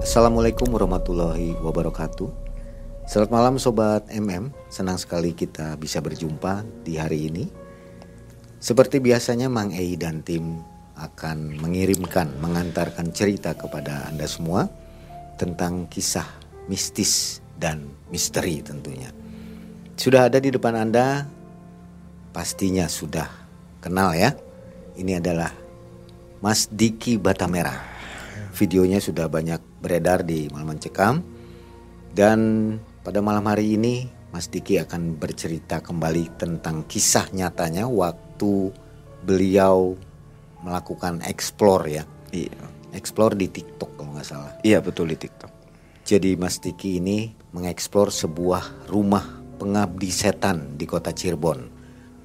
Assalamualaikum warahmatullahi wabarakatuh. Selamat malam sobat MM, senang sekali kita bisa berjumpa di hari ini. Seperti biasanya Mang Ei dan tim akan mengirimkan, mengantarkan cerita kepada Anda semua tentang kisah mistis dan misteri tentunya. Sudah ada di depan Anda, pastinya sudah kenal ya. Ini adalah Mas Diki Batamera. Videonya sudah banyak beredar di Malam Mencekam dan pada malam hari ini Mas Diki akan bercerita kembali tentang kisah nyatanya waktu beliau melakukan explore ya. Iya. Explore di TikTok kalau nggak salah. Iya betul di TikTok. Jadi Mas Diki ini mengeksplor sebuah rumah pengabdi setan di kota Cirebon.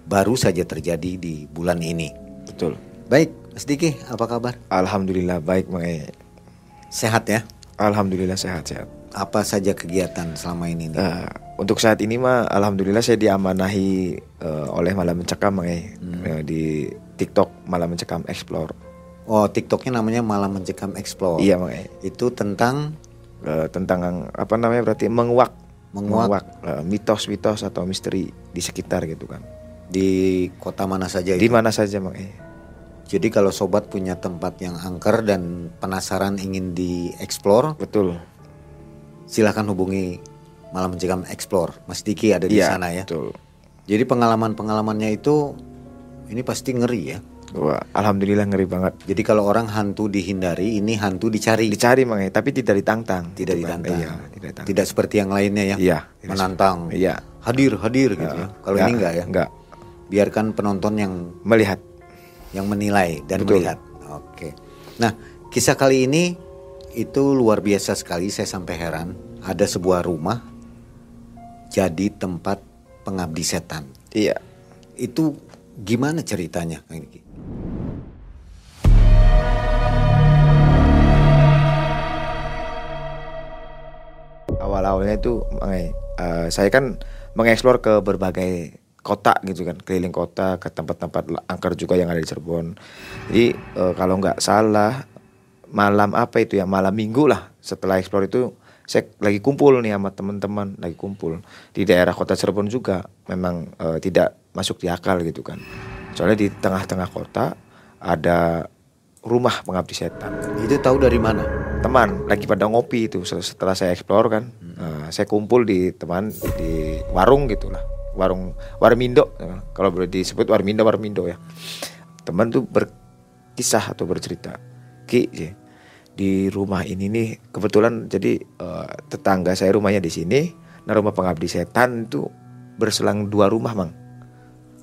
Baru saja terjadi di bulan ini. Betul. Baik, Mas Diki, apa kabar? Alhamdulillah baik Mang Sehat ya? Alhamdulillah sehat-sehat. Apa saja kegiatan selama ini? nih? Uh, untuk saat ini mah alhamdulillah saya diamanahi uh, oleh Malam Mencekam Mang Hmm. uh, di TikTok Malam Mencekam Explore. Oh, TikToknya namanya Malam Mencekam Explore. Iya Mang Itu tentang Uh, tentang apa namanya berarti menguak Menguak. uh, mitos-mitos atau misteri di sekitar gitu kan. di kota mana saja Di itu. mana saja Mang Jadi kalau sobat punya tempat yang angker dan penasaran ingin dieksplor, Betul. silahkan hubungi Malam Mencekam Explore. Mas Diki ada di Iya, sana ya. Betul. Jadi pengalaman-pengalamannya itu ini pasti ngeri ya. Wah, alhamdulillah ngeri banget. Jadi kalau orang hantu dihindari, ini hantu dicari. Dicari Mang tapi tidak ditantang. Tidak Gitu ditantang. Iya, tidak ditantang. Tidak seperti yang lainnya ya. Iya, Menantang. Iya. Hadir, hadir gitu ya. Kalau ini enggak ya. Enggak. Biarkan penonton yang Melihat. Yang menilai dan Betul. melihat. Oke. Nah, kisah kali ini itu luar biasa sekali. Saya sampai heran. Ada sebuah rumah jadi tempat pengabdi setan. Iya. Itu gimana ceritanya, Kang Diki? Awal-awalnya itu eh, saya kan mengeksplor ke berbagai kota gitu kan, keliling kota ke tempat-tempat angker juga yang ada di Cirebon. Jadi eh, kalau nggak salah malam apa itu ya malam minggu lah setelah eksplor itu saya lagi kumpul nih sama teman-teman lagi kumpul di daerah kota Cirebon juga memang eh, tidak masuk di akal gitu kan. Soalnya di tengah-tengah kota ada rumah pengabdi setan Itu tahu dari mana? teman lagi pada ngopi itu se- setelah saya explore kan Nah, saya kumpul di teman di warung gitulah warung warmindo kalau boleh disebut warmindo warmindo ya teman tuh berkisah atau bercerita ki di rumah ini nih kebetulan jadi eh, tetangga saya rumahnya di sini nah rumah pengabdi setan itu berselang dua rumah mang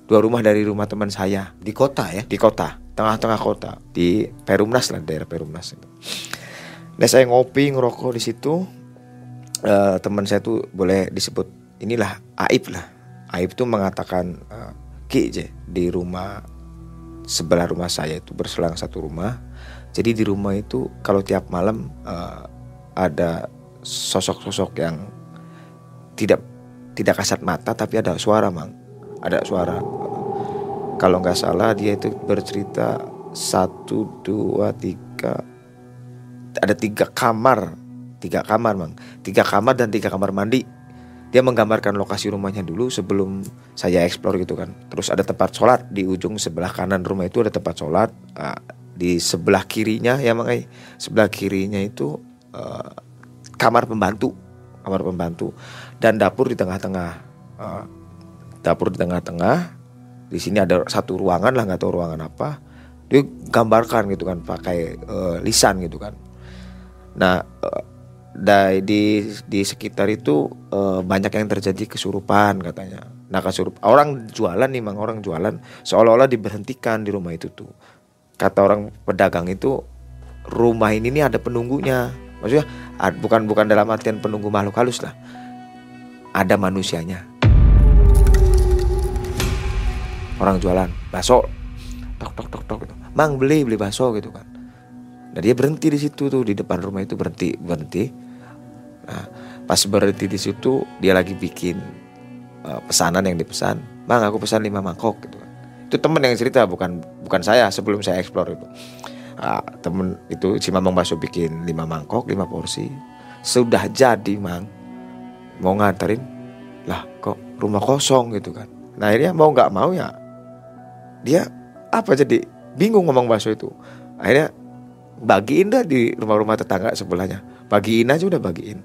dua rumah dari rumah teman saya Di kota ya? di kota, tengah-tengah kota, di Perumnas lah daerah Perumnas itu. Nah saya ngopi ngerokok di situ, eh, teman saya tuh boleh disebut inilah Aib lah. Aib tuh mengatakan eh, Ki je, di rumah sebelah rumah saya itu berselang satu rumah. Jadi di rumah itu kalau tiap malam eh, ada sosok-sosok yang tidak tidak kasat mata tapi ada suara mang, ada suara. Kalau nggak salah dia itu bercerita satu dua tiga ada tiga kamar. Tiga kamar mang. Tiga kamar dan tiga kamar mandi dia menggambarkan lokasi rumahnya dulu sebelum saya explore gitu kan. Terus ada tempat sholat di ujung sebelah kanan rumah itu ada tempat sholat Ah, di sebelah kirinya ya eh, sebelah kirinya itu eh, kamar pembantu kamar pembantu. Dan dapur di tengah-tengah Ah, dapur di tengah-tengah. Di sini ada satu ruangan lah nggak tahu ruangan apa. Dia gambarkan gitu kan pakai eh, lisan gitu kan. Nah eh, da- di di sekitar itu eh, banyak yang terjadi kesurupan katanya. Nah kesurup orang jualan nih mang orang jualan seolah-olah diberhentikan di rumah itu tuh. Kata orang pedagang itu rumah ini nih ada penunggunya. Maksudnya bukan bukan dalam artian penunggu makhluk halus lah. Ada manusianya. Orang jualan bakso. Tok tok tok tok gitu. mang beli beli bakso gitu kan. Nah dia berhenti di situ tuh di depan rumah itu berhenti berhenti nah pas berhenti di situ dia lagi bikin eh, pesanan yang dipesan. Bang aku pesan lima mangkok gitu kan. Itu temen yang cerita bukan bukan saya sebelum saya explore itu. Uh, temen itu si mamang bakso bikin lima mangkok lima porsi. Sudah jadi mang. Mau nganterin? Lah kok rumah kosong gitu kan. Nah akhirnya mau nggak mau ya dia apa jadi bingung ngomong bakso itu. Akhirnya bagiin dah di rumah-rumah tetangga sebelahnya bagiin aja udah bagiin.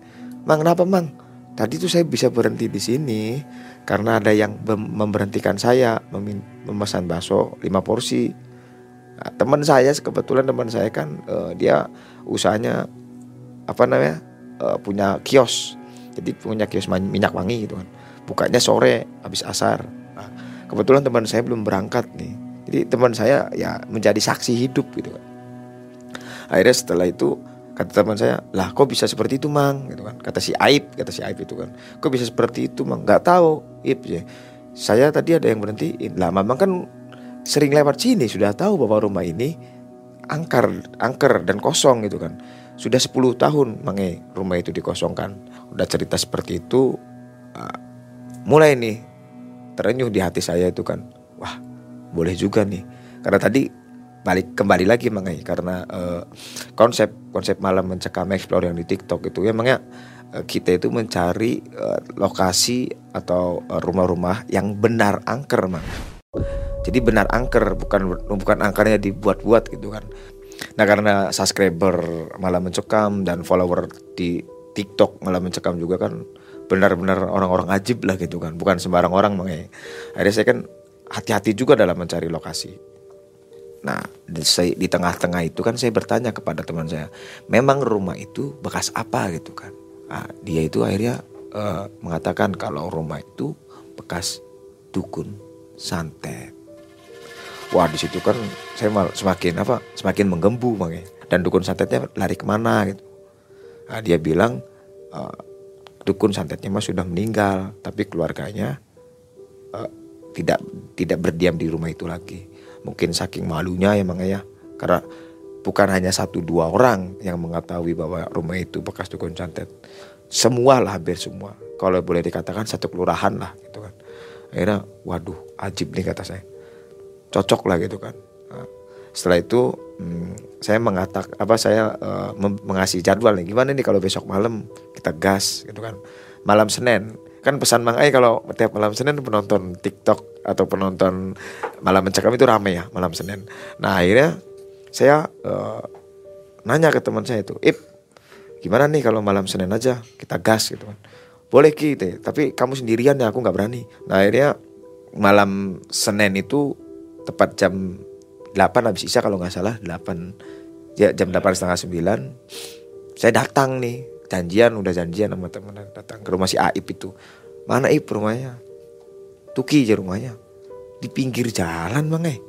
Mang kenapa mang? Tadi tuh saya bisa berhenti di sini karena ada yang memberhentikan saya memesan bakso lima porsi. Nah, teman saya kebetulan teman saya kan uh, dia usahanya apa namanya uh, punya kios. Jadi punya kios minyak wangi gitu kan. Bukanya sore habis asar. Nah, kebetulan teman saya belum berangkat nih. Jadi teman saya ya menjadi saksi hidup gitu kan. Akhirnya setelah itu kata teman saya lah kok bisa seperti itu mang? Gitu kan. Kata si Aib kata si Aib itu kan. Kok bisa seperti itu mang? Nggak tahu Ib ya. Saya tadi ada yang berhentiin lah memang kan sering lewat sini sudah tahu bahwa rumah ini angker angker dan kosong gitu kan. Sudah 10 tahun mange rumah itu dikosongkan. Udah cerita seperti itu uh, mulai nih terenyuh di hati saya itu kan. Wah boleh juga nih. Karena tadi balik kembali lagi mengenai karena uh, konsep konsep malam mencekam explore yang di TikTok itu ya emangnya uh, kita itu mencari uh, lokasi atau rumah-rumah yang benar angker mang. Jadi benar angker bukan bukan angkernya dibuat-buat gitu kan. Nah karena subscriber malam mencekam dan follower di TikTok malam mencekam juga kan benar-benar orang-orang ajib lah gitu kan bukan sembarang orang mengenai akhirnya saya kan hati-hati juga dalam mencari lokasi Nah, di, di tengah-tengah itu kan saya bertanya kepada teman saya, memang rumah itu bekas apa gitu kan? Nah, dia itu akhirnya uh, mengatakan kalau rumah itu bekas dukun santet. Wah di situ kan saya mal semakin apa? Semakin menggembu makanya. Dan dukun santetnya lari ke mana gitu? Nah, dia bilang uh, dukun santetnya mah sudah meninggal, tapi keluarganya uh, tidak tidak berdiam di rumah itu lagi mungkin saking malunya ya Mang ya. Karena bukan hanya satu dua orang yang mengetahui bahwa rumah itu bekas dukun santet semua lah hampir semua. Kalau boleh dikatakan satu kelurahan lah gitu kan. Akhirnya waduh ajib nih kata saya. Cocok lah gitu kan. Nah, setelah itu hmm, saya mengatak apa saya uh, mengasih jadwal nih. Gimana nih kalau besok malam kita gas gitu kan. Malam Senin kan pesan Mang Ai kalau tiap malam Senin penonton TikTok atau penonton malam mencekam itu rame ya malam Senin. Nah akhirnya saya uh, nanya ke teman saya itu, Ip, gimana nih kalau malam Senin aja kita gas gitu kan? Boleh Ki, tapi kamu sendirian ya aku nggak berani. Nah akhirnya malam Senin itu tepat jam 8 habis isya kalau nggak salah 8 ya jam 8 setengah 9 saya datang nih janjian udah janjian sama temen datang ke rumah si Aib itu. Mana Aib rumahnya? Tuki aja rumahnya. Di pinggir jalan bang eh.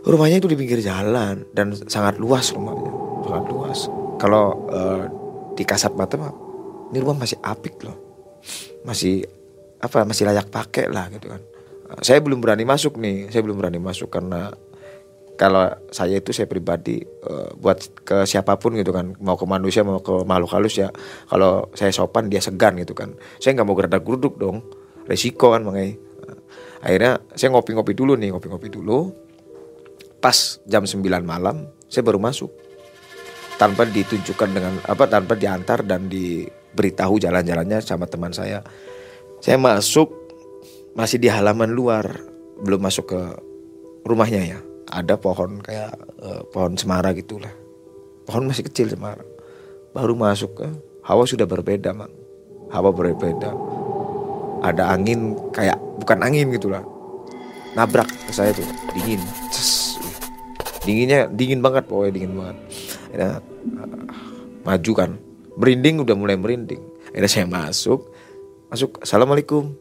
Rumahnya itu di pinggir jalan dan sangat luas rumahnya. Sangat luas. Kalau uh, di kasat mata mah ini rumah masih apik loh. Masih apa masih layak pakai lah gitu kan. Saya belum berani masuk nih. Saya belum berani masuk karena kalau saya itu saya pribadi uh, buat ke siapa pun gitu kan mau ke manusia mau ke makhluk halus ya kalau saya sopan dia segan gitu kan. Saya nggak mau gerada geruduk dong resiko kan mengenai akhirnya saya ngopi-ngopi dulu nih ngopi-ngopi dulu. Pas jam 9 malam saya baru masuk. Tanpa ditunjukkan dengan apa tanpa diantar dan diberitahu jalan-jalannya sama teman saya. Saya masuk masih di halaman luar belum masuk ke rumahnya ya ada pohon kayak uh, pohon cemara gitulah. Pohon masih kecil cemara. Baru masuk ke hawa sudah berbeda mang. Hawa berbeda. Ada angin kayak bukan angin gitulah. Nabrak ke saya tuh dingin. Ces. dinginnya dingin banget pokoknya dingin banget. Uh, maju kan. Merinding udah mulai merinding. Akhirnya saya masuk. Masuk assalamualaikum.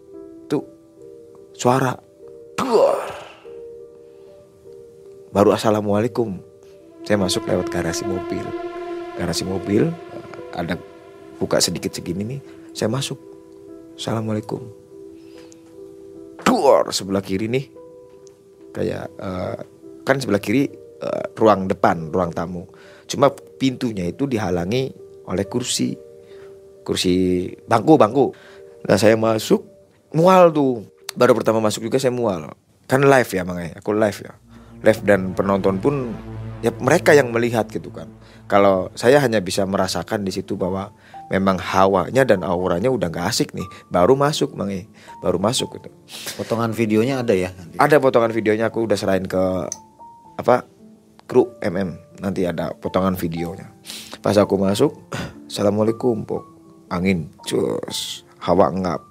Tuh suara baru assalamualaikum. Saya masuk lewat garasi mobil. Garasi mobil ada buka sedikit segini nih saya masuk. Assalamualaikum. Duor sebelah kiri nih. Kayak uh, kan sebelah kiri uh, ruang depan ruang tamu. Cuma pintunya itu dihalangi oleh kursi. Kursi bangku bangku. Nah saya masuk mual tuh. Baru pertama masuk juga saya mual. Kan live ya mangai aku live ya live dan penonton pun ya mereka yang melihat gitu kan. Kalau saya hanya bisa merasakan di situ bahwa memang hawanya dan auranya udah gak asik nih. Baru masuk mang e. baru masuk gitu. Potongan videonya ada ya? Ada potongan videonya aku udah serahin ke apa kru mm nanti ada potongan videonya. Pas aku masuk assalamualaikum pok. Angin cus. Hawa ngap.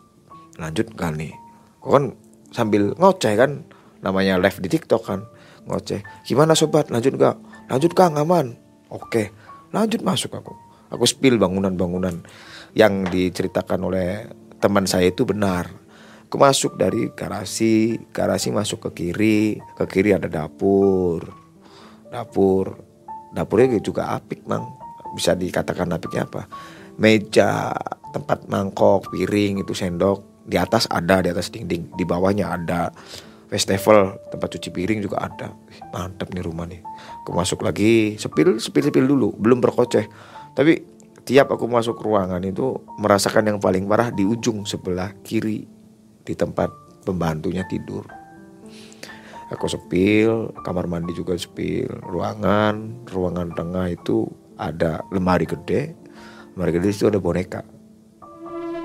Lanjut gak nih Kok kan sambil ngoceh kan namanya live di tiktok kan ngoceh. Gimana sobat? Lanjut gak lanjut kang aman? Oke. Lanjut masuk aku. Aku spill bangunan-bangunan yang diceritakan oleh teman saya itu benar. Aku masuk dari garasi garasi masuk ke kiri ke kiri ada dapur. Dapur. Dapurnya juga apik mang. Bisa dikatakan apiknya apa? Meja tempat mangkok piring itu sendok. Di atas ada di atas dinding. Di bawahnya ada festival tempat cuci piring juga ada. Mantap nih rumah nih. Aku masuk lagi sepil sepil sepil dulu belum berkoceh. Tapi tiap aku masuk ruangan itu merasakan yang paling parah di ujung sebelah kiri di tempat pembantunya tidur. Aku sepil kamar mandi juga sepil ruangan ruangan tengah itu ada lemari gede. Lemari gede itu ada boneka.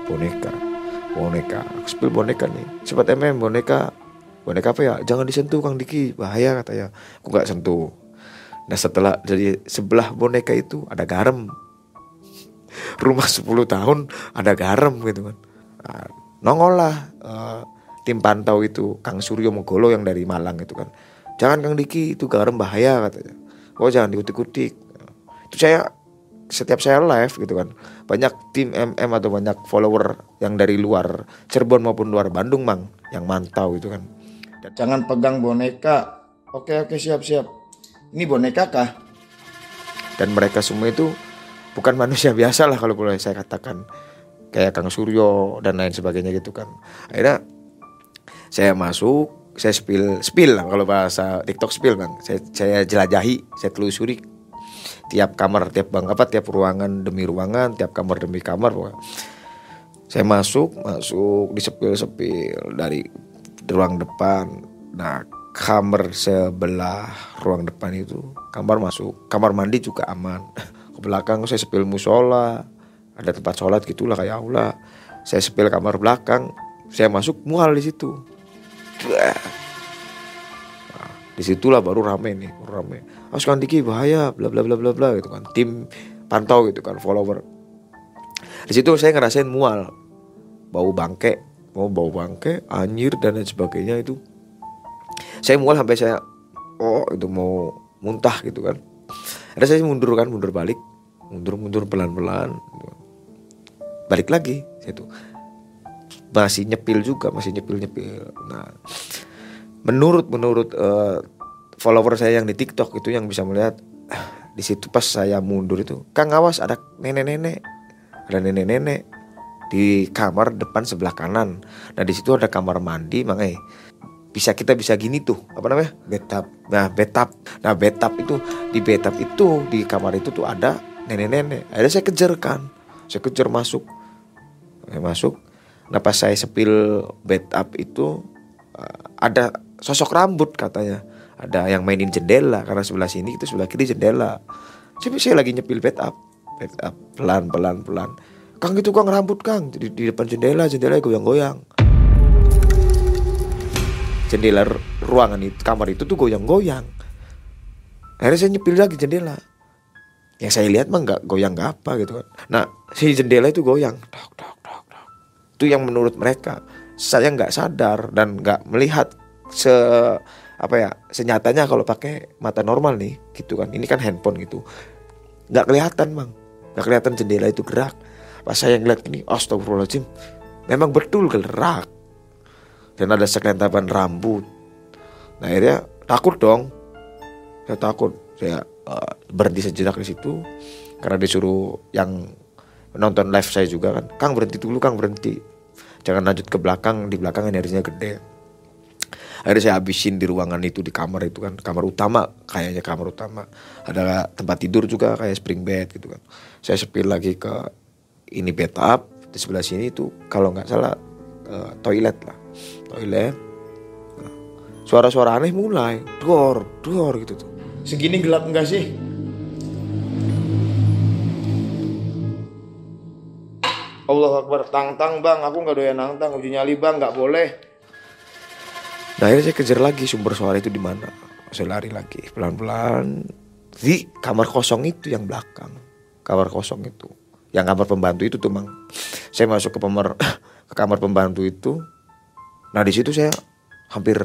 Boneka boneka. Aku spill boneka nih. Sempat mm boneka boneka apa ya? Jangan disentuh kang Diki. Bahaya katanya. Aku nggak sentuh. Nah setelah dari sebelah boneka itu ada garam. Rumah 10 tahun ada garam gitu kan. Nah, nongol lah uh, tim pantau itu Kang Suryo Mogolo yang dari Malang itu kan. Jangan Kang Diki itu garam bahaya katanya. Oh jangan diutik-utik. Itu saya setiap saya live gitu kan. Banyak tim MM atau banyak follower yang dari luar Cirebon maupun luar Bandung mang yang mantau itu kan jangan pegang boneka. Oke oke siap siap. Ini boneka kah? Dan mereka semua itu bukan manusia biasa lah kalau boleh saya katakan. Kayak Kang Suryo dan lain sebagainya gitu kan. Akhirnya saya masuk saya spill spill lah kalau bahasa TikTok spill bang. Saya, saya jelajahi saya telusuri tiap kamar tiap bang apa tiap ruangan demi ruangan tiap kamar demi kamar saya masuk masuk di sepil sepil dari ruang depan. Nah kamar sebelah ruang depan itu kamar masuk kamar mandi juga aman. Ke belakang saya sepil musola ada tempat sholat gitulah kayak aula. Saya sepil kamar belakang saya masuk mual di situ. Nah, di situlah baru rame nih baru rame. Askan Diki bahaya bla bla bla bla bla gitu kan. Tim pantau gitu kan follower. Di situ saya ngerasain mual bau bangke mau bau bangke anjir dan lain sebagainya itu saya mual sampai saya oh itu mau muntah gitu kan. Ada saya mundur kan mundur balik mundur mundur pelan pelan gitu. balik lagi tuh masih nyepil juga masih nyepil nyepil nah menurut menurut uh, follower saya yang di TikTok itu yang bisa melihat di situ pas saya mundur itu Kang awas ada nenek-nenek. Ada nenek-nenek di kamar depan sebelah kanan. Nah di situ ada kamar mandi makanya bisa kita bisa gini tuh apa namanya? Betap nah betap nah betap itu di betap itu di kamar itu tuh ada nenek-nenek. Ada saya kejar kan. Saya kejar masuk. Saya masuk. Nah pas saya sepil betap itu eh, ada sosok rambut katanya. Ada yang mainin jendela karena sebelah sini itu sebelah kiri jendela. Tapi saya lagi nyepil bed up bed up pelan pelan pelan kang itu kang rambut kang. Di, di depan jendela jendela goyang goyang jendela ruangan itu kamar itu tuh goyang goyang akhirnya saya nyepil lagi jendela. Yang saya lihat mah nggak goyang nggak apa gitu kan. Nah si jendela itu goyang. Dok dok dok dok itu yang menurut mereka. Saya nggak sadar dan nggak melihat se apa ya senyatanya kalau pakai mata normal nih gitu kan. Ini kan handphone gitu. Nggak kelihatan bang nggak kelihatan jendela itu gerak pas saya ngeliat ini astagfirullahaladzim memang betul gerak. Dan ada sekelantapan rambut. Nah akhirnya takut dong. Saya takut. Saya uh, berhenti sejenak di situ. Karena disuruh yang nonton live saya juga kan kang berhenti dulu kang berhenti. Jangan lanjut ke belakang di belakang energinya gede. Akhirnya saya habisin di ruangan itu di kamar itu kan. Kamar utama kayaknya kamar utama. Ada tempat tidur juga kayak spring bed gitu kan. Saya sepil lagi ke ini bed up di sebelah sini itu kalau nggak salah uh, toilet lah toilet nah, suara-suara aneh mulai dor dor gitu tuh segini gelap enggak sih? Allah Akbar, tang-tang bang, aku nggak doyan nantang, uji nyali bang, nggak boleh. Nah akhirnya saya kejar lagi sumber suara itu di mana. Saya lari lagi pelan-pelan di kamar kosong itu yang belakang. Kamar kosong itu. Yang kamar pembantu itu tuh mang. Saya masuk ke kamar ke kamar pembantu itu. Nah di situ saya hampir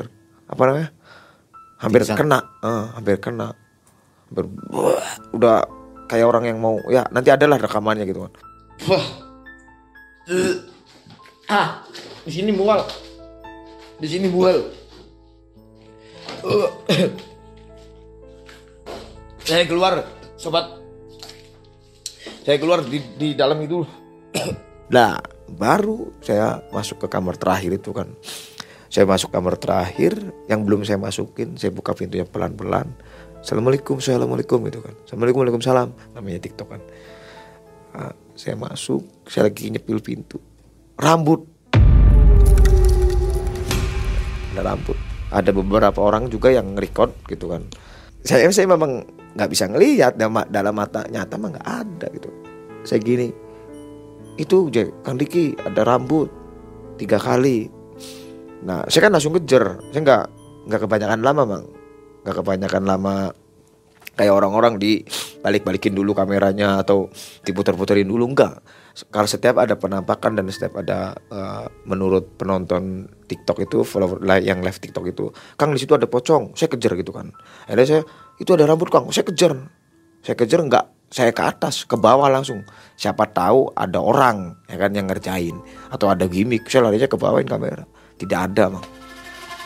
apa namanya? Hampir Pingsan. kena, Eh, hampir kena. Hampir, wah, udah kayak orang yang mau ya nanti adalah rekamannya gitu kan. Wah. Eh. Ah, di sini mual. Di sini mual. Eh. Saya keluar, sobat. Saya keluar di di dalam itu. Nah, baru saya masuk ke kamar terakhir itu kan. Saya masuk kamar terakhir yang belum saya masukin, saya buka pintunya pelan-pelan. Assalamualaikum, assalamualaikum gitu kan. Assalamualaikum, waalaikumsalam. Namanya TikTok kan. Ah, saya masuk, saya lagi nyepil pintu. Rambut. Ada rambut. Ada beberapa orang juga yang nge-record gitu kan. Saya saya memang nggak bisa ngelihat dalam, dalam mata nyata mah nggak ada gitu. Saya gini, itu Kang Diki ada rambut tiga kali. Nah, saya kan langsung kejar. Saya nggak nggak kebanyakan lama, Bang. Nggak kebanyakan lama kayak orang-orang di balik-balikin dulu kameranya atau diputer-puterin dulu enggak. Kalau setiap ada penampakan dan setiap ada eh, menurut penonton TikTok itu follower yang live TikTok itu, Kang di situ ada pocong, saya kejar gitu kan. Akhirnya saya itu ada rambut Kang, saya kejar. Saya kejar enggak, saya ke atas, ke bawah langsung. Siapa tahu ada orang ya kan yang ngerjain atau ada gimmick, saya larinya ke bawahin kamera. Tidak ada, Bang.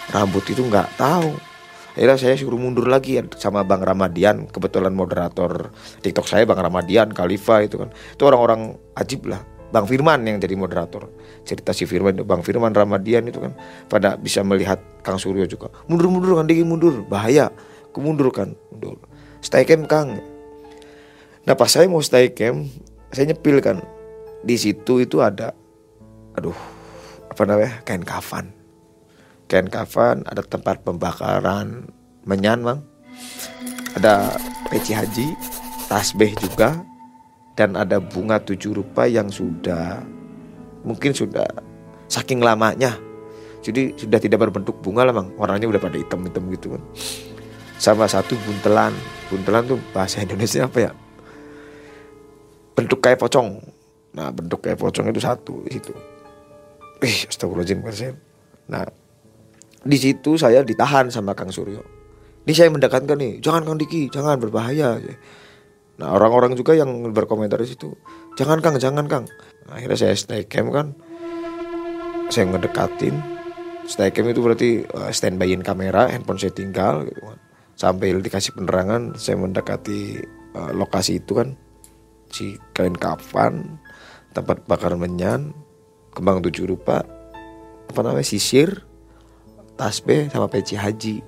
Rambut itu nggak tahu. Akhirnya saya suruh mundur lagi sama Bang Ramadian Kebetulan moderator TikTok saya Bang Ramadian, Khalifa itu kan Itu orang-orang ajib lah Bang Firman yang jadi moderator Cerita si Firman, Bang Firman Ramadian itu kan Pada bisa melihat Kang Suryo juga Mundur-mundur kan, Diki mundur, bahaya Kemundur kan, mundur Stay camp Kang Nah pas saya mau stay camp Saya nyepil kan Di situ itu ada Aduh Apa namanya, kain kafan kain kafan, ada tempat pembakaran menyan, Bang. Ada peci haji, tasbih juga, dan ada bunga tujuh rupa yang sudah mungkin sudah saking lamanya. Jadi sudah tidak berbentuk bunga lah, Bang. Warnanya udah pada hitam-hitam gitu kan. Sama satu buntelan. Buntelan tuh bahasa Indonesia apa ya? Bentuk kayak pocong. Nah, bentuk kayak pocong itu satu di situ. Ih, astagfirullahaladzim. Nah, di situ saya ditahan sama Kang Suryo. Ini saya mendekatkan nih, jangan Kang Diki, jangan berbahaya. Nah orang-orang juga yang berkomentar di situ, jangan Kang, jangan Kang. Nah, akhirnya saya stay camp kan, saya ngedekatin. Stay camp itu berarti uh, standbyin kamera, handphone saya tinggal, gitu kan. Sampai dikasih penerangan, saya mendekati uh, lokasi itu kan, si kain kafan, tempat bakar menyan, kembang tujuh rupa, apa namanya sisir, tasbih sama peci haji.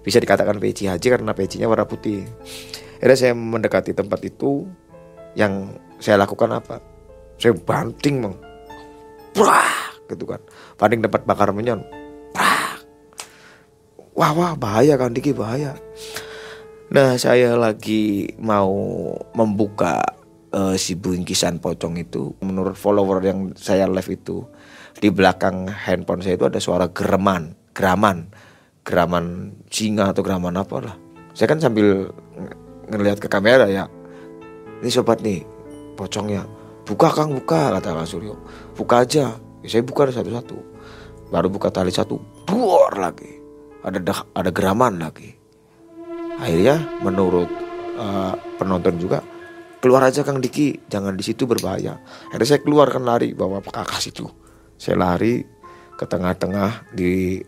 Bisa dikatakan peci haji karena pecinya warna putih. Akhirnya saya mendekati tempat itu yang saya lakukan apa? Saya banting bang. Wah, gitu kan. Banting tempat bakar menyan. Wah wah bahaya kan Diki bahaya. Nah saya lagi mau membuka eh, si bingkisan pocong itu. Menurut follower yang saya live itu di belakang handphone saya itu ada suara gereman geraman. Geraman singa atau geraman apa lah. Saya kan sambil ng- ngelihat ke kamera ya. Ini sobat nih pocongnya. Buka kang buka kata kang Suryo. Buka aja. Ya, saya buka satu-satu. Baru buka tali satu. Buor lagi ada ada geraman lagi. Akhirnya menurut eh, penonton juga keluar aja kang Diki jangan di situ berbahaya. Akhirnya saya keluar kan lari bawa kakas itu saya lari ke tengah-tengah di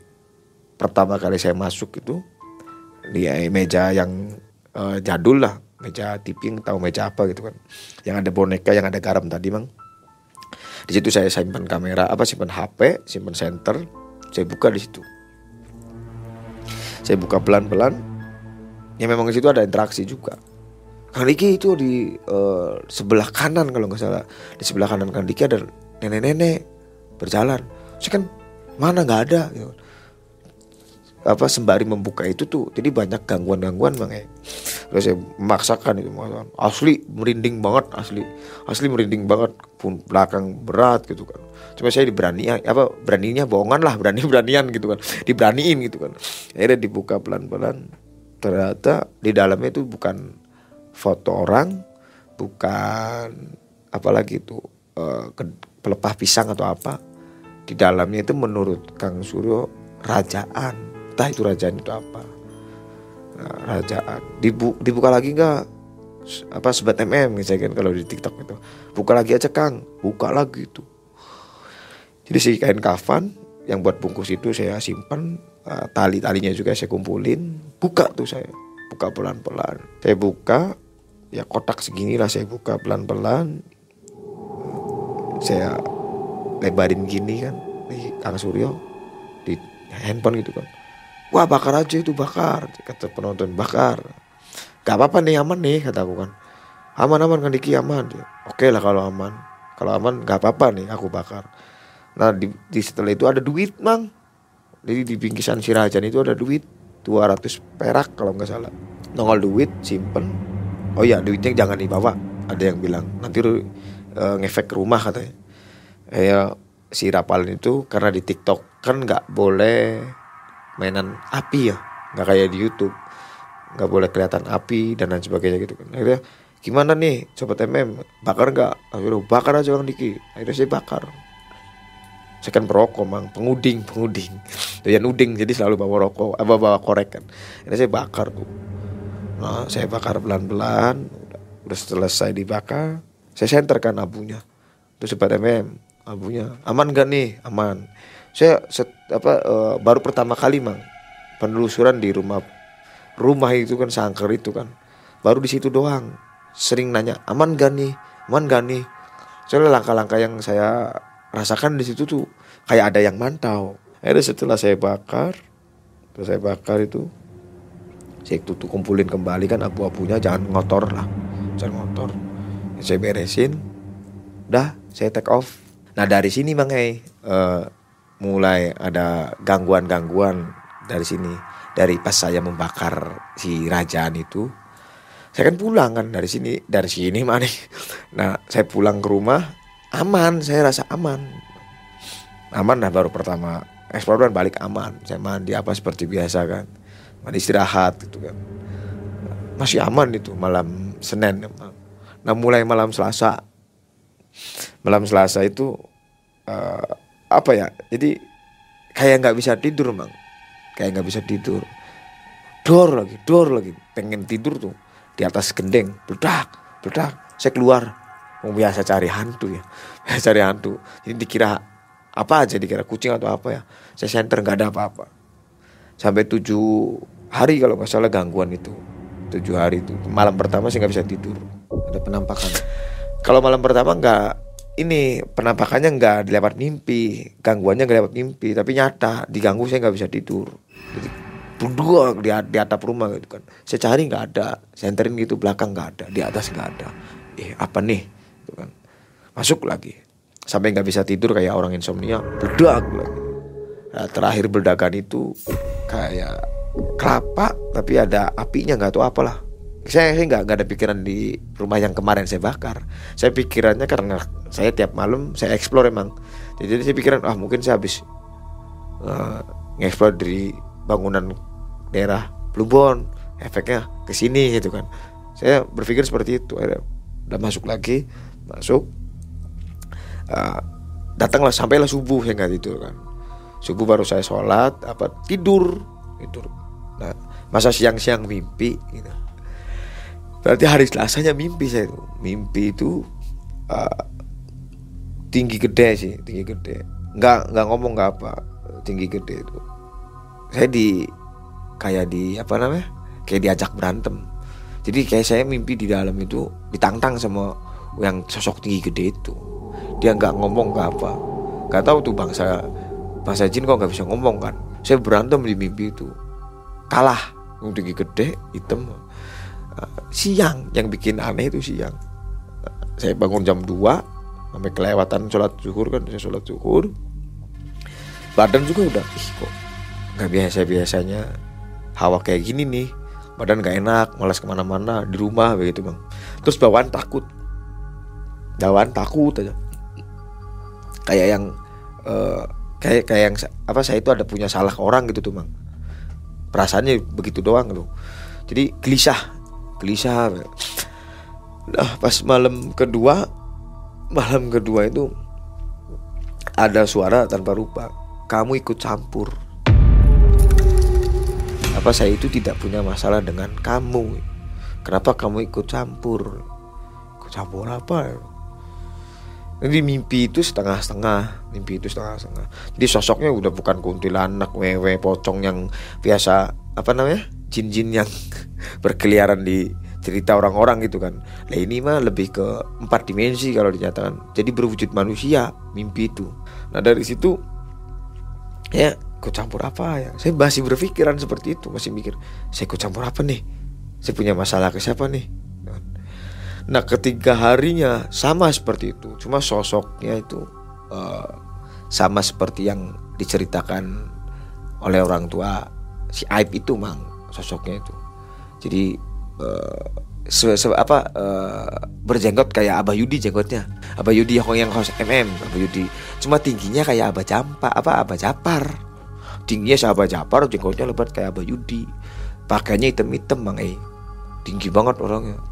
pertama kali saya masuk itu di meja yang eh, jadul lah meja tipping tahu meja apa gitu kan. Yang ada boneka yang ada garam tadi bang di situ saya simpan kamera apa simpan HP simpan center saya buka di situ saya buka pelan-pelan. Ya memang di situ ada interaksi juga. Kang Diki itu di eh, sebelah kanan kalau nggak salah. Di sebelah kanan Kang Diki ada nenek-nenek berjalan. Saya kan mana nggak ada? Gitu. apa sembari membuka itu tuh jadi banyak gangguan-gangguan bang ya. Saya memaksakan itu asli merinding banget asli. Asli merinding banget. Pun belakang berat gitu kan cuma saya diberani apa beraninya bohongan lah berani beranian gitu kan. Diberaniin gitu kan. Akhirnya dibuka pelan-pelan. Ternyata di dalamnya itu bukan foto orang bukan apalagi itu uh, pelepah pisang atau apa. Di dalamnya itu menurut Kang Suryo rajaan. Entah itu rajaan itu apa. Nah, rajaan. Dibu, dibuka lagi nggak? Apa sebat mm misalnya kan kalau di tiktok itu. Buka lagi aja kang. Buka lagi itu jadi si kain kafan yang buat bungkus itu saya simpan uh, tali talinya juga saya kumpulin buka tuh saya. Buka pelan pelan saya buka ya kotak segini lah saya buka pelan pelan saya lebarin gini kan di Kang Suryo di handphone gitu kan. Wah bakar aja itu bakar Kata penonton bakar. Gak apa-apa nih aman nih kata aku kan. Aman-aman kan Diki aman. Oke lah kalau aman. Kalau aman gak apa-apa nih aku bakar Nah di, di setelah itu ada duit mang. Jadi di bingkisan si Rajan itu ada duit 200 perak kalau nggak salah. Nongol duit simpen. Oh ya duitnya jangan dibawa. Ada yang bilang Nanti uh, ngefek ke rumah katanya. Ya si Rapal itu karena di TikTok kan nggak boleh mainan api ya. Nggak kayak di YouTube. Nggak boleh kelihatan api dan lain sebagainya gitu kan. Akhirnya gimana nih sobat MM bakar nggak? Akhirnya bakar aja bang Diki. Akhirnya saya bakar saya kan perokok mang. Penguding penguding doyan uding jadi selalu bawa rokok apa bawa korek kan. Ini saya bakar tuh nah saya bakar pelan pelan udah, udah selesai dibakar saya senterkan abunya. Terus sobat MM abunya aman gak nih? Aman. Saya set, apa uh, baru pertama kali mang penelusuran di rumah rumah itu kan sangker itu kan. Baru di situ doang sering nanya aman gak nih? Aman gak nih? Soalnya langkah-langkah yang saya rasakan di situ tuh kayak ada yang mantau. Akhirnya setelah saya bakar terus saya bakar itu saya tutup kumpulin kembali kan abu-abunya jangan ngotor lah jangan ngotor. Saya beresin dah saya take off. Nah dari sini bang eh mulai ada gangguan-gangguan dari sini. Dari pas saya membakar si rajaan itu saya kan pulang kan dari sini dari sini mana nah saya pulang ke rumah aman saya rasa aman. Aman nah baru pertama eksplor dan balik aman. Saya mandi apa seperti biasa kan. Mandi istirahat gitu kan. Masih aman itu malam Senin nah mulai malam Selasa. Malam Selasa itu uh, apa ya jadi kayak nggak bisa tidur mang. Kayak nggak bisa tidur. Dor lagi dor lagi. Pengen tidur tuh di atas gendeng. Bedak bedak saya keluar mau biasa cari hantu ya. Biasa cari hantu. Ini dikira apa aja dikira kucing atau apa ya. Saya center nggak ada apa-apa. Sampai tujuh hari kalau nggak salah gangguan itu. Tujuh hari itu. Malam pertama sih nggak bisa tidur. Ada penampakan. Kalau malam pertama nggak ini penampakannya nggak dilewat mimpi, gangguannya nggak lewat mimpi, tapi nyata diganggu saya nggak bisa tidur. Jadi berdua di, di atap rumah gitu kan. Saya cari nggak ada, senterin gitu belakang nggak ada, di atas nggak ada. Eh apa nih? Gitu kan. Masuk lagi, sampai nggak bisa tidur kayak orang insomnia, bedak lagi. Nah, terakhir berdagan itu kayak kelapa tapi ada apinya nggak tahu apalah. Saya nggak nggak ada pikiran di rumah yang kemarin saya bakar. Saya pikirannya karena saya tiap malam saya explore emang. Jadi saya pikiran ah mungkin saya habis uh, nge-explore dari bangunan daerah Plumbon efeknya ke sini gitu kan. Saya berpikir seperti itu udah masuk lagi masuk uh, datanglah sampailah subuh saya nggak tidur kan subuh baru saya sholat apa tidur tidur nah masa siang-siang mimpi gitu Berarti hari Selasanya mimpi saya itu. Mimpi itu uh, tinggi gede sih, tinggi gede. Nggak nggak ngomong nggak apa, tinggi gede itu. Saya di kayak di apa namanya? Kayak diajak berantem. Jadi kayak saya mimpi di dalam itu ditantang sama yang sosok tinggi gede itu. Dia nggak ngomong nggak apa. Gak tahu tuh bangsa bangsa jin kok nggak bisa ngomong kan. Saya berantem di mimpi itu. Kalah. Tinggi gede, hitam siang yang bikin aneh itu siang saya bangun jam 2 sampai kelewatan sholat zuhur kan saya sholat zuhur badan juga udah ih kok nggak biasa biasanya hawa kayak gini nih badan gak enak malas ke mana-mana di rumah begitu bang terus bawaan takut bawaan takut aja. Kayak yang uh, kayak kayak yang apa saya itu ada punya salah orang gitu tuh bang perasaannya begitu doang loh jadi gelisah gelisah. Nah pas malam kedua malam kedua itu ada suara tanpa rupa. Kamu ikut campur. Apa saya itu tidak punya masalah dengan kamu? Kenapa kamu ikut campur? Ikut campur apa jadi mimpi itu setengah-setengah mimpi itu setengah-setengah. Jadi sosoknya udah bukan kuntilanak wewe pocong yang biasa apa namanya jin-jin yang berkeliaran di cerita orang-orang gitu kan. Nah ini mah lebih ke empat dimensi kalau dinyatakan. Jadi berwujud manusia mimpi itu. Nah dari situ ya ikut campur apa ya? Saya masih berpikiran seperti itu Masih mikir saya ikut campur apa nih? Saya punya masalah ke siapa nih Nah ketiga harinya sama seperti itu. Cuma sosoknya itu uh, sama seperti yang diceritakan oleh orang tua. Si Aib itu mang sosoknya itu. Jadi uh, se, se, apa uh, berjenggot kayak Abah Yudi jenggotnya. Abah Yudi yang yang host MM Abah Yudi. Cuma tingginya kayak Abah Jampa apa Abah Japar. Tingginya si Abah Japar jenggotnya lebat kayak Abah Yudi. Pakainya hitam-hitam bang eh. Tinggi banget orangnya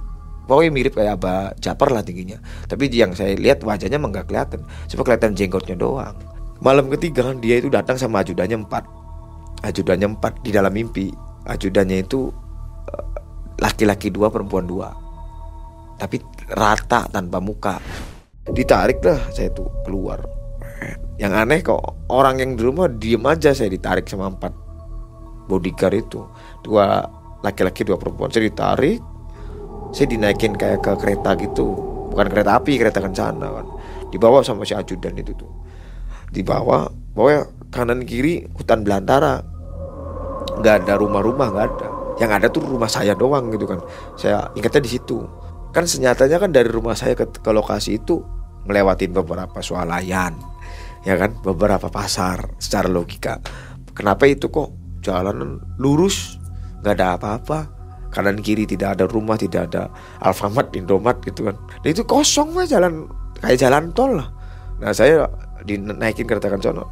pokoknya mirip kayak Abah Japar lah tingginya. Tapi yang saya lihat wajahnya emang gak kelihatan. Cuma kelihatan jenggotnya doang. Malam ketiga dia itu datang sama ajudannya empat. Ajudannya empat di dalam mimpi. Ajudannya itu laki-laki dua perempuan dua. Tapi rata tanpa muka. Ditarik lah saya tuh keluar. Yang aneh kok orang yang di rumah diem aja saya ditarik sama empat bodyguard itu. Dua laki-laki dua perempuan. Saya ditarik saya dinaikin kayak ke kereta gitu. Bukan kereta api kereta kencana kan. Dibawa sama si ajudan itu tuh. Dibawa bawa kanan kiri hutan belantara. Nggak ada rumah-rumah nggak ada. Yang ada tuh rumah saya doang gitu kan. Saya ingatnya di situ. Kan senyatanya kan dari rumah saya ke, ke lokasi itu melewati beberapa swalayan ya kan? Beberapa pasar secara logika. Kenapa itu kok jalanan lurus? Nggak ada apa-apa kanan kiri tidak ada rumah tidak ada Alfamart Indomat gitu kan. Dan itu kosong mah jalan kayak jalan tol lah. Nah saya dinaikin kereta kencana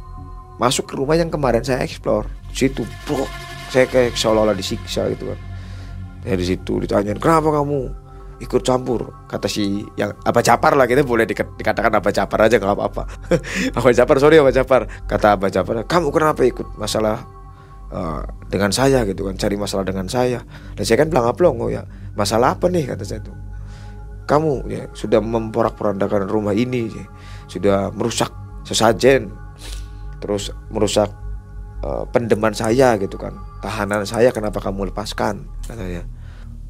masuk ke rumah yang kemarin saya explore situ bro saya kayak seolah-olah disiksa gitu kan. Dari situ ditanyain kenapa kamu ikut campur? Kata si yang apa capar lah kita boleh dikatakan apa capar aja nggak apa-apa. Apa capar sorry apa capar kata apa capar kamu kenapa ikut masalah uh, dengan saya gitu kan cari masalah dengan saya. Dan saya kan bilang aplong oh ya masalah apa nih? kata saya tuh. Kamu ya sudah memporak-porandakan rumah ini ya. sudah merusak sesajen terus merusak uh, pendeman saya gitu kan tahanan saya kenapa kamu lepaskan? katanya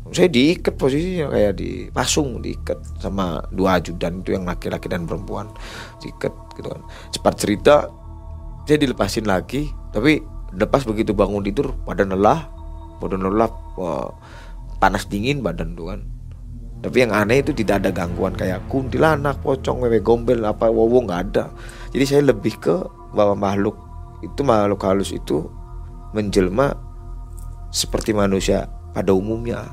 saya diikat posisinya kayak dipasung diikat sama dua ajudan itu yang laki-laki dan perempuan diikat gitu kan. Cepat cerita saya dilepasin lagi tapi lepas begitu bangun tidur badan lelah badan lelah wah, panas dingin badan tuh kan tapi yang aneh itu tidak ada gangguan kayak kuntilanak pocong wewe gombel apa wowo nggak ada jadi saya lebih ke bahwa makhluk itu makhluk halus itu menjelma seperti manusia pada umumnya.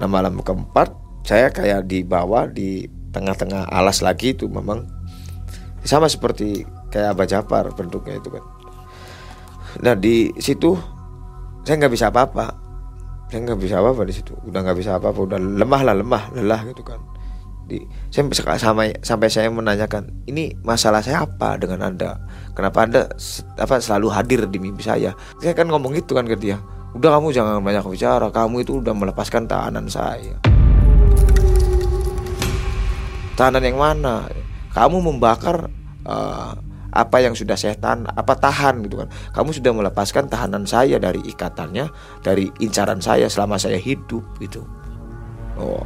Nah malam keempat saya kayak di bawah di tengah-tengah alas lagi itu memang sama seperti kayak Abah Japar bentuknya itu kan. Nah di situ saya nggak bisa apa-apa, saya nggak bisa apa-apa di situ, udah nggak bisa apa-apa, udah lemah lah lemah lelah gitu kan. Di, saya sampai sampai saya menanyakan ini masalah saya apa dengan anda? Kenapa anda apa selalu hadir di mimpi saya? Saya kan ngomong gitu kan ke dia. Udah kamu jangan banyak bicara. Kamu itu udah melepaskan tahanan saya. Tahanan yang mana? Kamu membakar uh, apa yang sudah saya tahan apa tahan gitu kan. Kamu sudah melepaskan tahanan saya dari ikatannya dari incaran saya selama saya hidup gitu. Oh.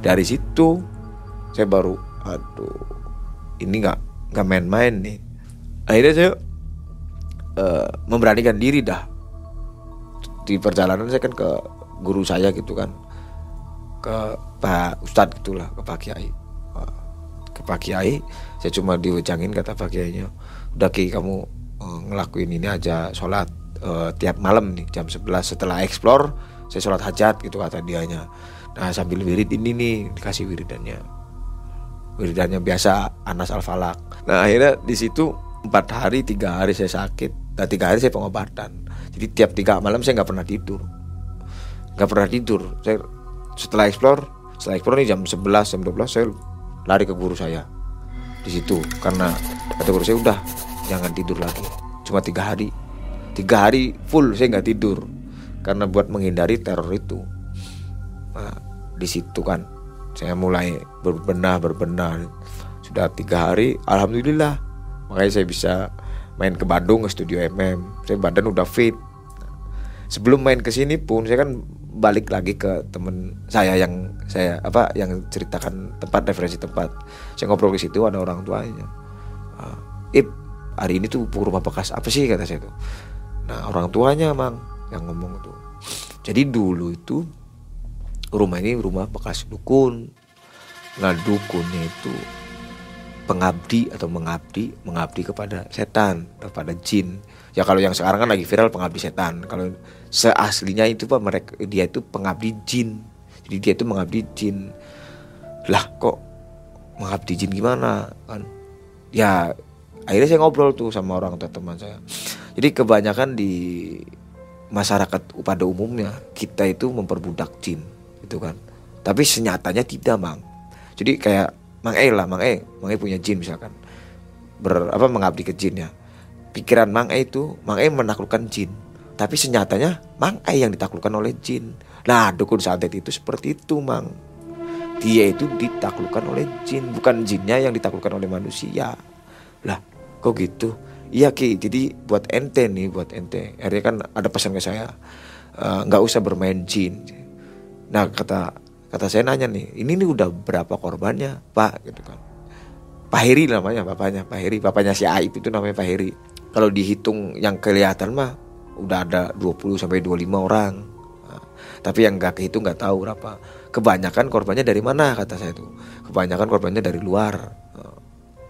Dari situ saya baru aduh ini nggak nggak main-main nih. Akhirnya saya uh, memberanikan diri dah. Di perjalanan saya kan ke guru saya gitu kan. Ke Pak Ustadz gitulah ke Pak Kiai Pak Kiai. Saya cuma diwejangin kata Pak Kiainya udah Ki kamu eh, ngelakuin ini aja sholat eh, tiap malam nih jam 11 setelah explore saya sholat hajat gitu kata dianya. Nah sambil wirid ini nih dikasih wiridannya. Wiridannya biasa Anas Al Falak nah akhirnya di situ empat hari tiga hari saya sakit. Dan tiga hari saya pengobatan. Jadi tiap tiga malam saya nggak pernah tidur. Nggak pernah tidur. Saya setelah explore setelah explore nih jam 11 jam 12 saya lari ke guru saya. Di situ karena kata guru saya udah jangan tidur lagi. Cuma tiga hari. Tiga hari full saya nggak tidur. Karena buat menghindari teror itu. Nah, di situ kan saya mulai berbenah berbenah. Sudah tiga hari alhamdulillah. Makanya saya bisa main ke Bandung ke studio MM saya badan udah fit. Sebelum main ke sini pun saya kan balik lagi ke temen saya yang saya apa yang ceritakan tempat referensi tempat. Saya ngobrol ke situ ada orang tuanya. Uh, ip hari ini tuh rumah bekas? Apa sih? kata saya tuh. Nah orang tuanya mang yang ngomong tuh. Jadi dulu itu rumah ini rumah bekas dukun. Nah dukunnya itu pengabdi atau mengabdi mengabdi kepada setan kepada jin ya kalau yang sekarang kan lagi viral pengabdi setan. Kalau seaslinya itu pak mereka dia itu pengabdi jin. Jadi dia itu mengabdi jin. Lah kok mengabdi jin gimana kan? Ya akhirnya saya ngobrol tuh sama orang tua teman saya. Jadi kebanyakan di masyarakat pada umumnya kita itu memperbudak jin itu kan. Tapi senyatanya tidak mang. Jadi kayak mang E lah mang E. Mang E punya jin misalkan. Ber apa mengabdi ke jin ya pikiran mang E itu mang E menaklukkan jin tapi senyatanya Mang Ai yang ditaklukkan oleh jin. Nah dukun santet itu seperti itu Mang. Dia itu ditaklukkan oleh jin, bukan jinnya yang ditaklukkan oleh manusia. Lah kok gitu? Iya Ki, jadi buat ente nih, buat ente. Akhirnya kan ada pesan ke saya, eh, nggak e, usah bermain jin. Nah kata kata saya nanya nih, ini nih udah berapa korbannya, Pak? Gitu kan. Pak Heri namanya bapaknya, Pak Heri, bapaknya si Aib itu namanya Pak Heri. Kalau dihitung yang kelihatan mah udah ada 20 sampai 25 orang. Nah, tapi yang nggak kehitung nggak tahu berapa. Kebanyakan korbannya dari mana kata saya tuh. Kebanyakan korbannya dari luar. Nah,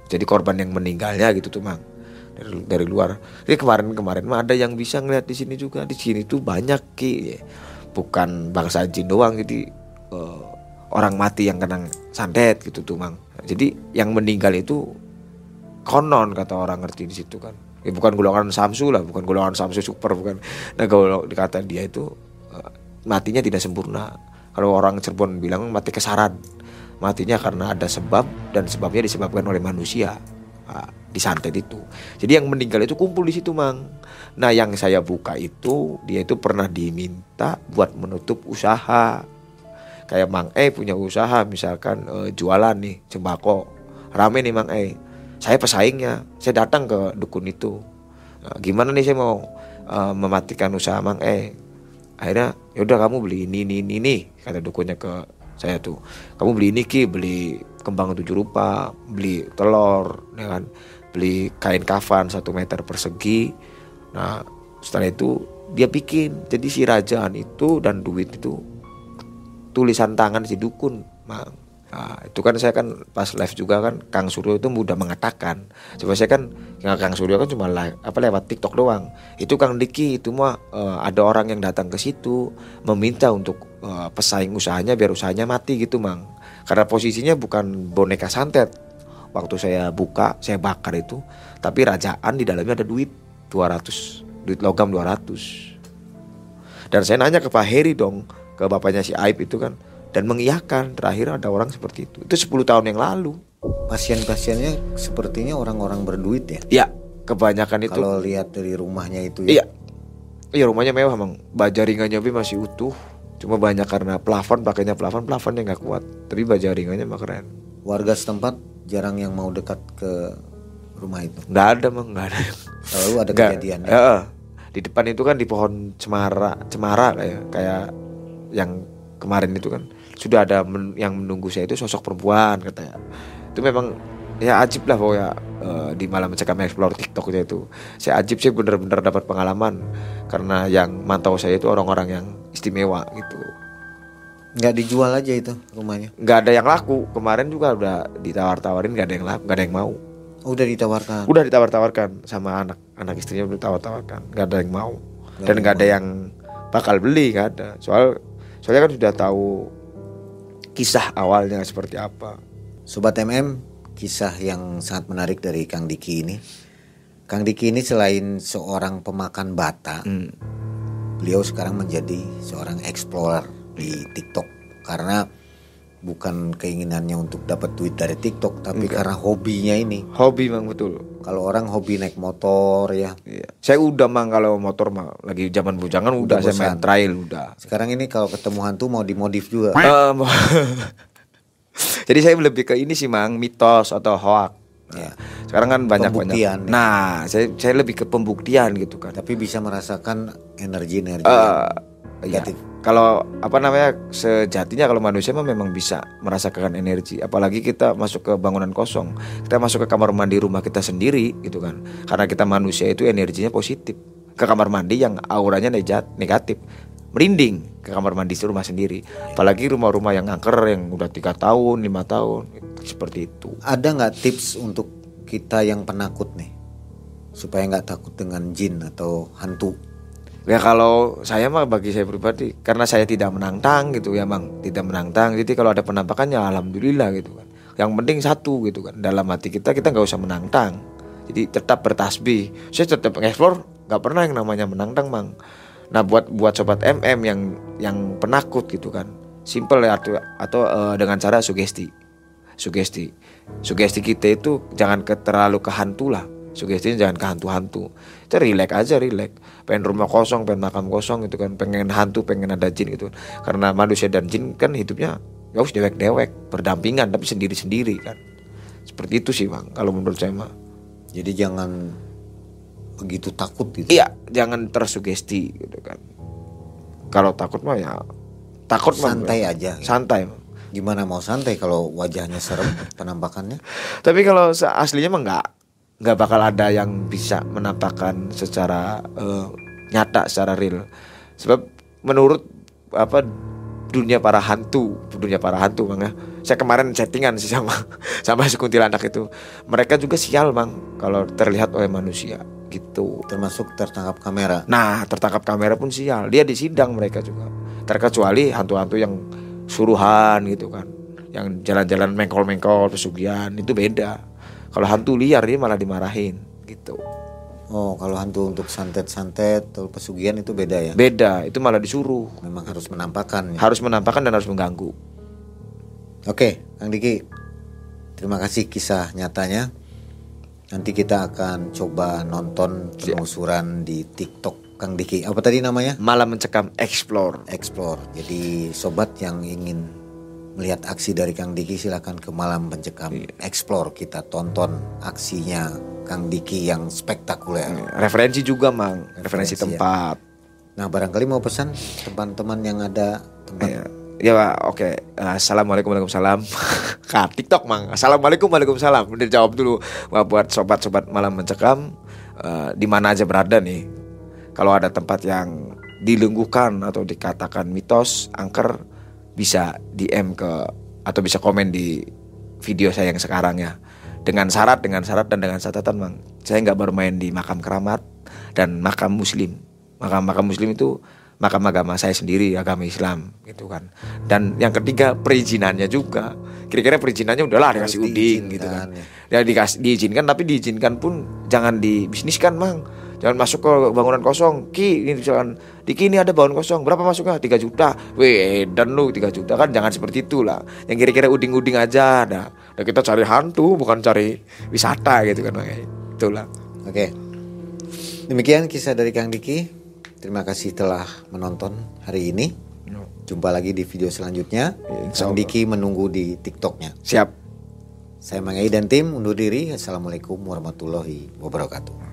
jadi korban yang meninggalnya gitu tuh mang dari dari luar. Jadi kemarin-kemarin mah ada yang bisa ngeliat di sini juga. Di sini tuh banyak ki, bukan bangsa jin doang. Jadi uh, orang mati yang kena santet gitu tuh mang. Jadi yang meninggal itu konon kata orang ngerti di situ kan ya bukan golongan Samsu lah bukan golongan Samsu super bukan. Nah kalau dikata dia itu uh, matinya tidak sempurna. Kalau orang Cirebon bilang mati kesaran. Matinya karena ada sebab dan sebabnya disebabkan oleh manusia. Uh, disantet itu. Jadi yang meninggal itu kumpul di situ mang. Nah yang saya buka itu dia itu pernah diminta buat menutup usaha. Kayak Mang E punya usaha misalkan uh, jualan nih sembako. Rame nih Mang E saya pesaingnya. Saya datang ke dukun itu. Nah, gimana nih saya mau uh, mematikan usaha mang? Eh akhirnya yaudah kamu beli ini ini ini, ini kata dukunnya ke saya tuh. Kamu beli ini ki beli kembang tujuh rupa beli telur ya kan? Beli kain kafan satu meter persegi. Nah setelah itu dia bikin. Jadi si rajaan itu dan duit itu tulisan tangan si dukun mang Nah, itu kan saya kan pas live juga kan Kang Suryo itu mudah mengatakan. Coba saya kan Kang Suryo kan cuma live apa lewat TikTok doang. Itu Kang Diki itu mah uh, ada orang yang datang ke situ meminta untuk uh, pesaing usahanya biar usahanya mati gitu, Mang. Karena posisinya bukan boneka santet. Waktu saya buka, saya bakar itu, tapi rajaan di dalamnya ada duit 200, duit logam 200. Dan saya nanya ke Pak Heri dong, ke bapaknya si Aib itu kan, dan mengiyakan terakhir ada orang seperti itu. Itu 10 tahun yang lalu. Pasien-pasiennya sepertinya orang-orang berduit ya? Iya kebanyakan itu. Kalau lihat dari rumahnya itu ya? Iya. Iya rumahnya mewah emang baja ringannya masih utuh. Cuma banyak karena plafon pakainya plafon plafonnya nggak kuat. Tapi baja ringannya mah keren. Warga setempat jarang yang mau dekat ke rumah itu? Nggak ada mah nggak ada. Selalu ada gak, kejadian ya, ya. di depan itu kan di pohon cemara cemara kayak kayak yang kemarin itu kan sudah ada men yang menunggu saya itu sosok perempuan katanya. Itu memang ya ajib lah pokoknya uh, di malam mencekam explore tiktoknya itu saya ajib sih bener-bener dapat pengalaman. Karena yang mantau saya itu orang-orang yang istimewa gitu. Nggak dijual aja itu rumahnya? Nggak ada yang laku. Kemarin juga udah ditawar-tawarin nggak ada yang laku nggak ada yang mau. Oh, udah ditawarkan. Udah ditawar-tawarkan sama anak anak istrinya udah ditawar-tawarkan, nggak ada yang mau. Dan nggak ada yang bakal beli nggak ada. Soal soalnya kan sudah tahu kisah awalnya seperti apa. Sobat MM, kisah yang sangat menarik dari Kang Diki ini. Kang Diki ini selain seorang pemakan bata, Hmm. beliau sekarang menjadi seorang explorer di TikTok karena bukan keinginannya untuk dapat duit dari TikTok, tapi karena hobinya ini. Hobi mang betul. Kalau orang hobi naik motor ya, Iya. Saya udah mang kalau motor mah lagi zaman bujangan udah, saya main trail udah. sekarang ini kalau ketemu hantu mau dimodif juga. Eh, Jadi saya lebih ke ini sih mang mitos atau hoax. Ya. Sekarang kan banyak Pembuktian, banyak. Nah, saya saya lebih ke pembuktian gitu kan. Tapi bisa merasakan energi-energi Eh, yang iya. Kalau apa namanya sejatinya kalau manusia memang bisa merasakan energi. Apalagi kita masuk ke bangunan kosong, kita masuk ke kamar mandi rumah kita sendiri gitu kan. Karena kita manusia itu energinya positif. Ke kamar mandi yang auranya negatif, merinding ke kamar mandi di rumah sendiri. Apalagi rumah-rumah yang angker yang udah tiga tahun, lima tahun, seperti itu. Ada nggak tips untuk kita yang penakut nih supaya nggak takut dengan jin atau hantu? Ya kalau saya mah bagi saya pribadi karena saya tidak menantang gitu ya mang. Tidak menantang jadi kalau ada penampakan ya alhamdulillah gitu kan. Yang penting satu gitu kan. Dalam hati kita kita nggak usah menantang jadi tetap bertasbih. Saya tetap mengeksplor nggak pernah yang namanya menantang mang. Nah buat buat sobat mm yang yang penakut gitu kan. Simple ya atau, atau eh, dengan cara sugesti. Sugesti. Sugesti kita itu jangan terlalu ke hantu lah sugestinya jangan ke hantu-hantu. Itu relax aja relax. Pengen rumah kosong pengen makam kosong gitu kan. Pengen hantu pengen ada jin gitu. Karena manusia dan jin kan hidupnya ya harus dewek-dewek berdampingan tapi sendiri-sendiri kan. Seperti itu sih bang kalau menurut saya mah Jadi jangan begitu takut gitu. iya jangan tersugesti gitu kan. Kalau takut mah ya takut mah. Santai aja. santai Bang. Gimana mau santai kalau wajahnya serem penampakannya? Tapi kalau aslinya mah nggak nggak bakal ada yang bisa menampakkan secara eh, nyata, secara real. Sebab menurut apa dunia para hantu, dunia para hantu bang ya. Saya kemarin settingan sih sama sama si kuntilanak itu. Mereka juga sial bang kalau terlihat oleh manusia gitu. Termasuk tertangkap kamera. Nah tertangkap kamera pun sial. Dia disidang mereka juga. Terkecuali hantu-hantu yang suruhan gitu kan, yang jalan-jalan mengkol-mengkol pesugihan itu beda. Kalau hantu liar dia malah dimarahin gitu. Oh, kalau hantu untuk santet-santet atau pesugihan itu beda ya. Beda, itu malah disuruh. Memang harus menampakkan. ya. Harus menampakkan dan harus mengganggu. Oke, Kang Diki. Terima kasih kisah nyatanya. Nanti kita akan coba nonton penelusuran di TikTok Kang Diki. Apa tadi namanya? Malah mencekam explore. Explore. Jadi sobat yang ingin melihat aksi dari Kang Diki silakan ke Malam Pencekam Explore kita tonton aksinya Kang Diki yang spektakuler. Referensi juga mang, referensi, Referensi, ya. tempat. Nah, barangkali mau pesan teman-teman yang ada tempat Ya, ya Pak, oke. Assalamualaikum Waalaikumsalam. Kak TikTok mang. Assalamualaikum Waalaikumsalam. Udah jawab dulu. Wah, buat sobat-sobat malam mencekam eh, di mana aja berada nih. Kalau ada tempat yang dilengguhkan atau dikatakan mitos, angker bisa DM ke atau bisa komen di video saya yang sekarang ya. Dengan syarat, dengan syarat dan dengan catatan mang. Saya nggak bermain di makam keramat dan makam muslim. Makam-makam muslim itu makam agama saya sendiri agama Islam gitu kan dan yang ketiga perizinannya juga kira-kira perizinannya udahlah dikasih uding gitu kan ya dikasih diizinkan tapi diizinkan pun jangan dibisniskan mang jangan masuk ke bangunan kosong ki ini misalkan di kini ada bangunan kosong berapa masuknya 3 juta weh dan lu 3 juta kan jangan seperti itulah yang kira-kira uding-uding aja dah dan kita cari hantu bukan cari wisata gitu kan Bang. itulah Oke. Demikian kisah dari Kang Diki. Terima kasih telah menonton hari ini. Jumpa lagi di video selanjutnya. Insya Kang. Diki menunggu di TikToknya. siap Saya Mang Ei dan tim undur diri. Assalamualaikum warahmatullahi wabarakatuh.